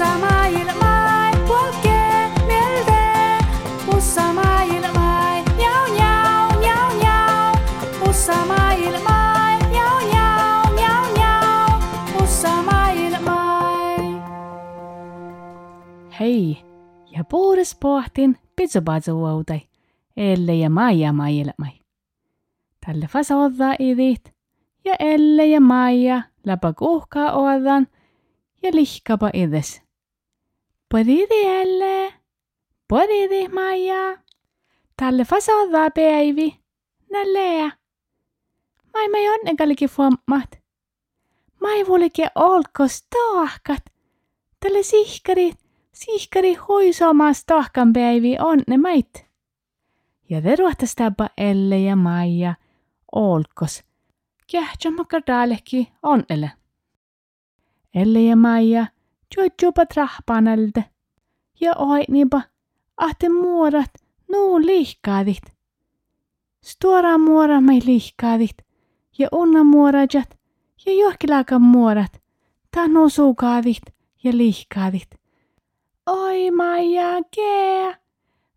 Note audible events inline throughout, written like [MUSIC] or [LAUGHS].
Pussa maailmai, polkee maailmai. Hei, ja puures pohtin elle ja maija maailmai. Tälle fasodda idit, ja elle ja maija läpä kuhkaa odan, ja lihkapa ides. Podidi elle, podidi maija. Tälle fasodda päivi, näleä. Mai mai onnekalikin fuommat. Mai vuolikin olkos tohkat. Tälle sihkari, sihkari huisomas tohkan päivi onne mait. Ja veruhtas täpä Elle ja Maija olkos. Kähtsä makardaalehki onnelle. Elle ja Maija juojupa trahpanalta. Ja oitnipa, ahte muorat nuu lihkaadit. Stora muora mai lihkaadit. Ja unna muorajat. Ja johkilaakan muorat. Tanu suukaadit ja lihkaadit. Oi Maija, kee.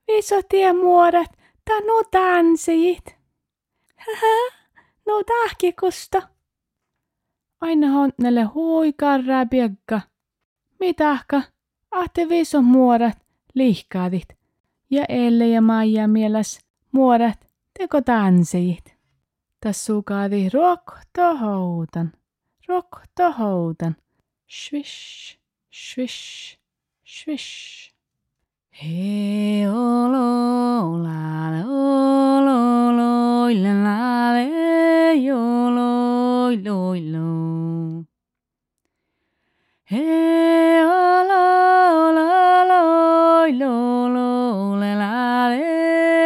Visotie muorat, tanu tanssijit. Haha, no tahkikusta. Aina honnelle huikarraa piekka. Mitähkä? Ahte viso muorat, lihkaadit. Ja Elle ja Maija mieles muorat, teko tanssijit. Tässä sukaadi rokto houtan, rokto houtan. Swish, swish, swish. He olo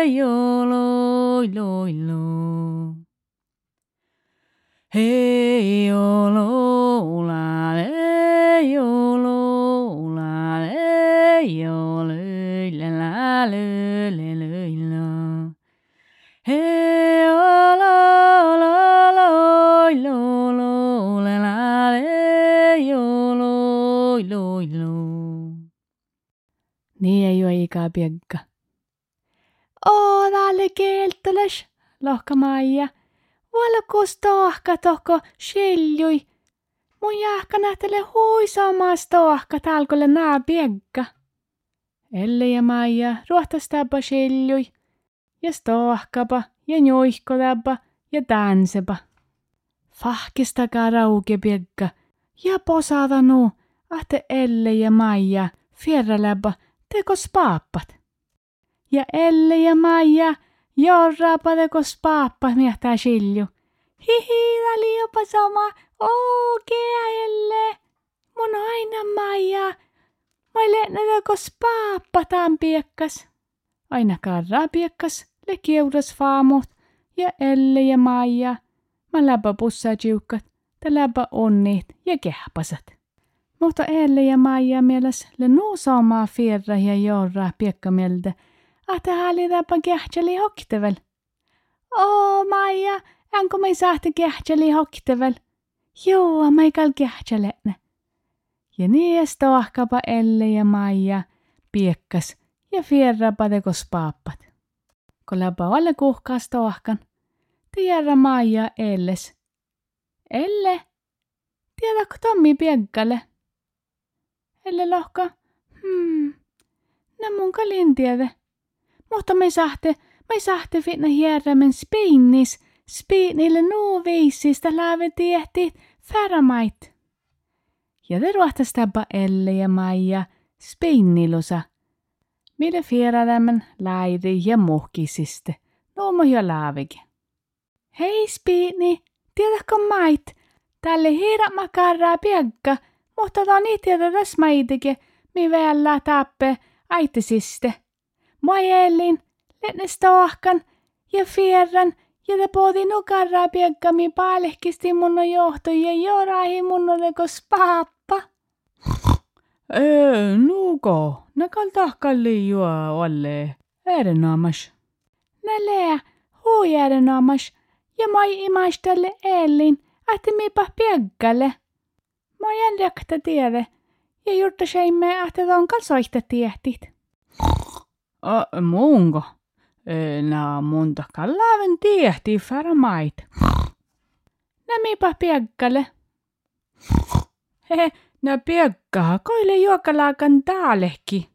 le yo lo lo yo, lo, la, yo, lo, le, yo, le, la, la, le, le, le. Hey, yo, lo, lo, lo, lo, lo, la, la, le, yo, lo. Niin ei ole ikaa piekka. Oo, täällä kielteles, lohka Maija. Valkos tohka toko sheljui. Mun jahka nähtele huisamas tohka talkolle naa piekka. Elle ja Maija ruohtastapa sheljui. Ja stohkapa ja njuihkodapa ja tansepa. Fahkistakaa rauke piekka. Ja posada nu, ahte Elle ja Maija fierraläpä tekos paappat. Ja Elle ja Maija jorraapa tekos paappat miehtää shilju. Hihi, tää jopa sama. Okei, Elle. Mun aina Maija. Mä lennä tekos paappataan piekkas. Aina karraa piekkas, le kiuras faamut. Ja Elle ja Maija. Mä läpä pussaa jiukkat. Tä läpä onnit ja kehpasat. Mutta Elle ja Maija mieles le nuusaamaa fierra ja jorraa piekkamieltä, että häälidäpä kehtsäli hoktevel. Oo, Maija, enko me sahte kehtsäli hoktevel? Joo, me kal kehtsäletne. Ja niin stohkapa Elle ja Maija piekkas ja fierrapa tekos paappat. Kun läpä alle kuhkaa stohkan, tiedä Maija Elles. Elle, tiedätkö Tommi piekkalle? Elle lohka, hmm, nä mun kalin tiedä. Mutta me sahte, me sahte fitna hierrämen spinnis, spinnille nuu viisistä läve tiehti färamait. Ja te ruohtas täpä Elle ja Maija spinnilusa. Mille fieradämän laidi ja muhkisiste, nuumo jo laavike. Hei spinni, tiedätkö mait? Tälle hiirat makarraa piekka, mutta ta niin tiedä tässä maitike, mi vielä tappe aitisiste. Moi Ellin, lenne stohkan ja fierran ja te pooti nukarraa piekka mi paalehkisti mun on johto ja jorahi mun on tekos paappa. Ei, nuko, nakal tahkalli juo olle, erinomas. Nälää, hui erinomas, ja moi imas tälle Ellin, että mipa piekkalle. Mä en jakta tiedä, Ja juurta seimme, että on kalsoista tiehtit. Ö, muunko? Nää monta kallaven tiehti farmait. Nämipä piekkalle. Hehe, nää piekkaa koille juokalaakan taalehki.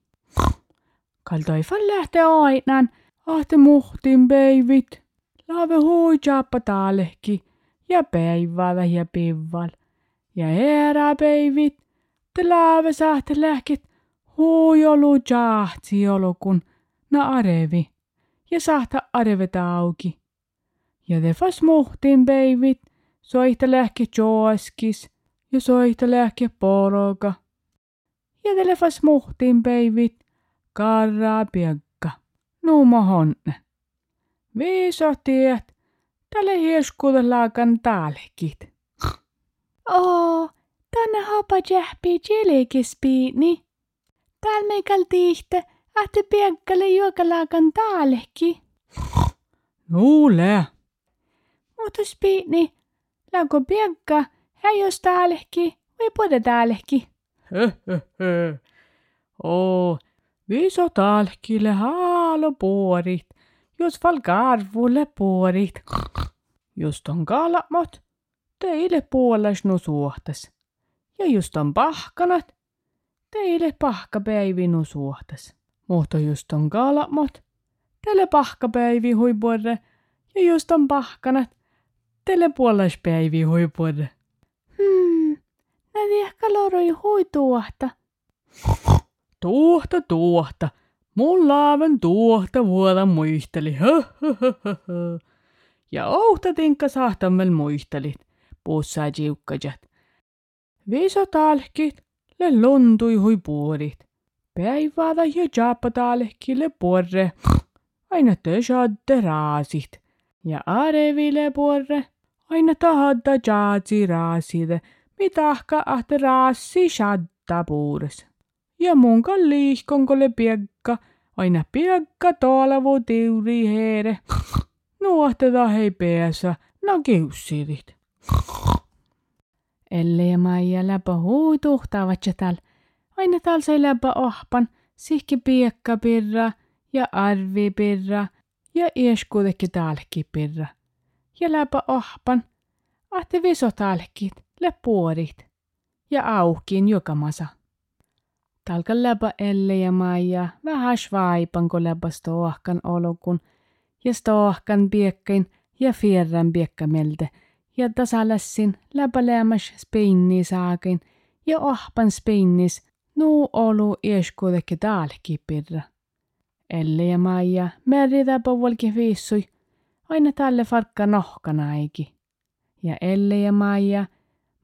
Kaltoifan lähtee ainan, ahte muhtin peivit. Laave hui jaappa taalehki ja päivää ja pivval. Ja herää peivit, te laave sahte lähkit huujolu jahtsi olokun na arevi ja sahta areveta auki. Ja te fas muhtin peivit, soihta lähke jooskis ja soihta lähke poroga. Ja te fas muhtin peivit, karraa piekka, nuuma honne. Viiso tiet, tälle hieskuudelaakan taalekit. Oo, tänne hapa jähpi jelekespiini. Täällä meikal tihte, että piekkalle juokalaakan taalekki. Nuule. Mutta spiini, laako piekka, hän jos taalekki, vai puhuta taalekki. Höhöhö. Oo, viiso taalkille haalo puorit, jos val karvulle puorit. Just on kalamot, teille puolas nu suhtas. Ja just on pahkanat, teille pahkapäivi nu suhtas. Mutta just on kalamot, teille pahkapäivi huipuorre. Ja just on pahkanat, teille puolaspäivi huipuorre. Hmm, näin ehkä loroi hui tuohta. Tuohta, tuohta. Mulla aivan tuohta vuoda muisteli. Ja ouhta tinkka sahtammel muistelit, puussaa jiukkajat. Viso talkit, le lontui hui Päiväda ja jaappa talkille porre. Aina te shadde raasit. Ja areville porre. Aina tahadda jaatsi raaside. Mitahka ahte raassi shadda puures. Ja mun liihkonkolle piekka. Aina piekka toalavu tiuri heere. Nuohteta hei peässä, no kiussirit. [LAUGHS] Elle ja Maija läpä hui tuhtaavat täällä. Aina täällä sai läpä ohpan, sihki piekka pirra ja arvi pirra ja ieskuutekki taalki pirra. Ja läpä ohpan, ahti viso taalkit, le puorit. Ja auhkiin jokamasa. Talka läpä Elle ja Maija vähän svaipan, kun läpä stoahkan olokun ja stoahkan piekkain ja fierran piekkamelte ja tasalassin läpäleämäs speinni saakin ja ohpan speinnis nuu olu ieskuutekki taalki pirra. Elle ja Maija meritä povolki viissui, aina tälle farkka nohkana eiki. Ja Elle ja Maija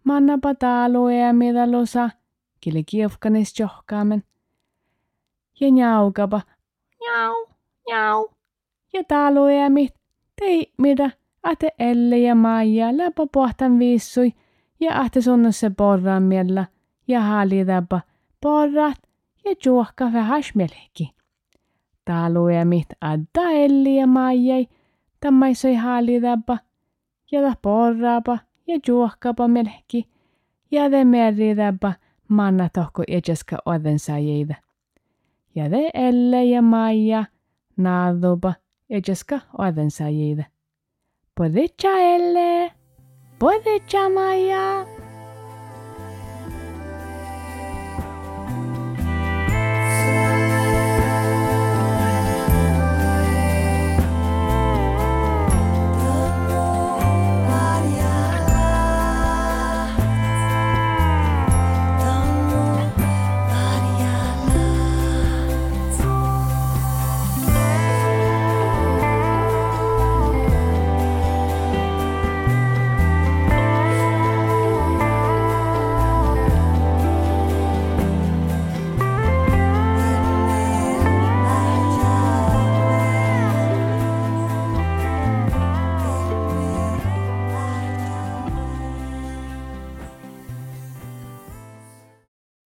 mannapa taaluea mitä losa, kille kiefkanes johkaamen. Ja njaukapa, njau, njau. Ja taaluea mit, tei mitä, ate Elle ja Maija läpä pohtan viissui ja ahte sunnossa porran miellä ja haalitäpä porrat ja juokka vähän melki. Taaluja mit adda Elli ja Maijai, tammaisoi haalitäpä ja ta porraapa ja juokkapa melki ja te meritäpä manna tohko ejeska oden sajeida. Ja te Elle ja Maija naadupa ejeska oden sajeida. Podetja Elle, podetja Maija.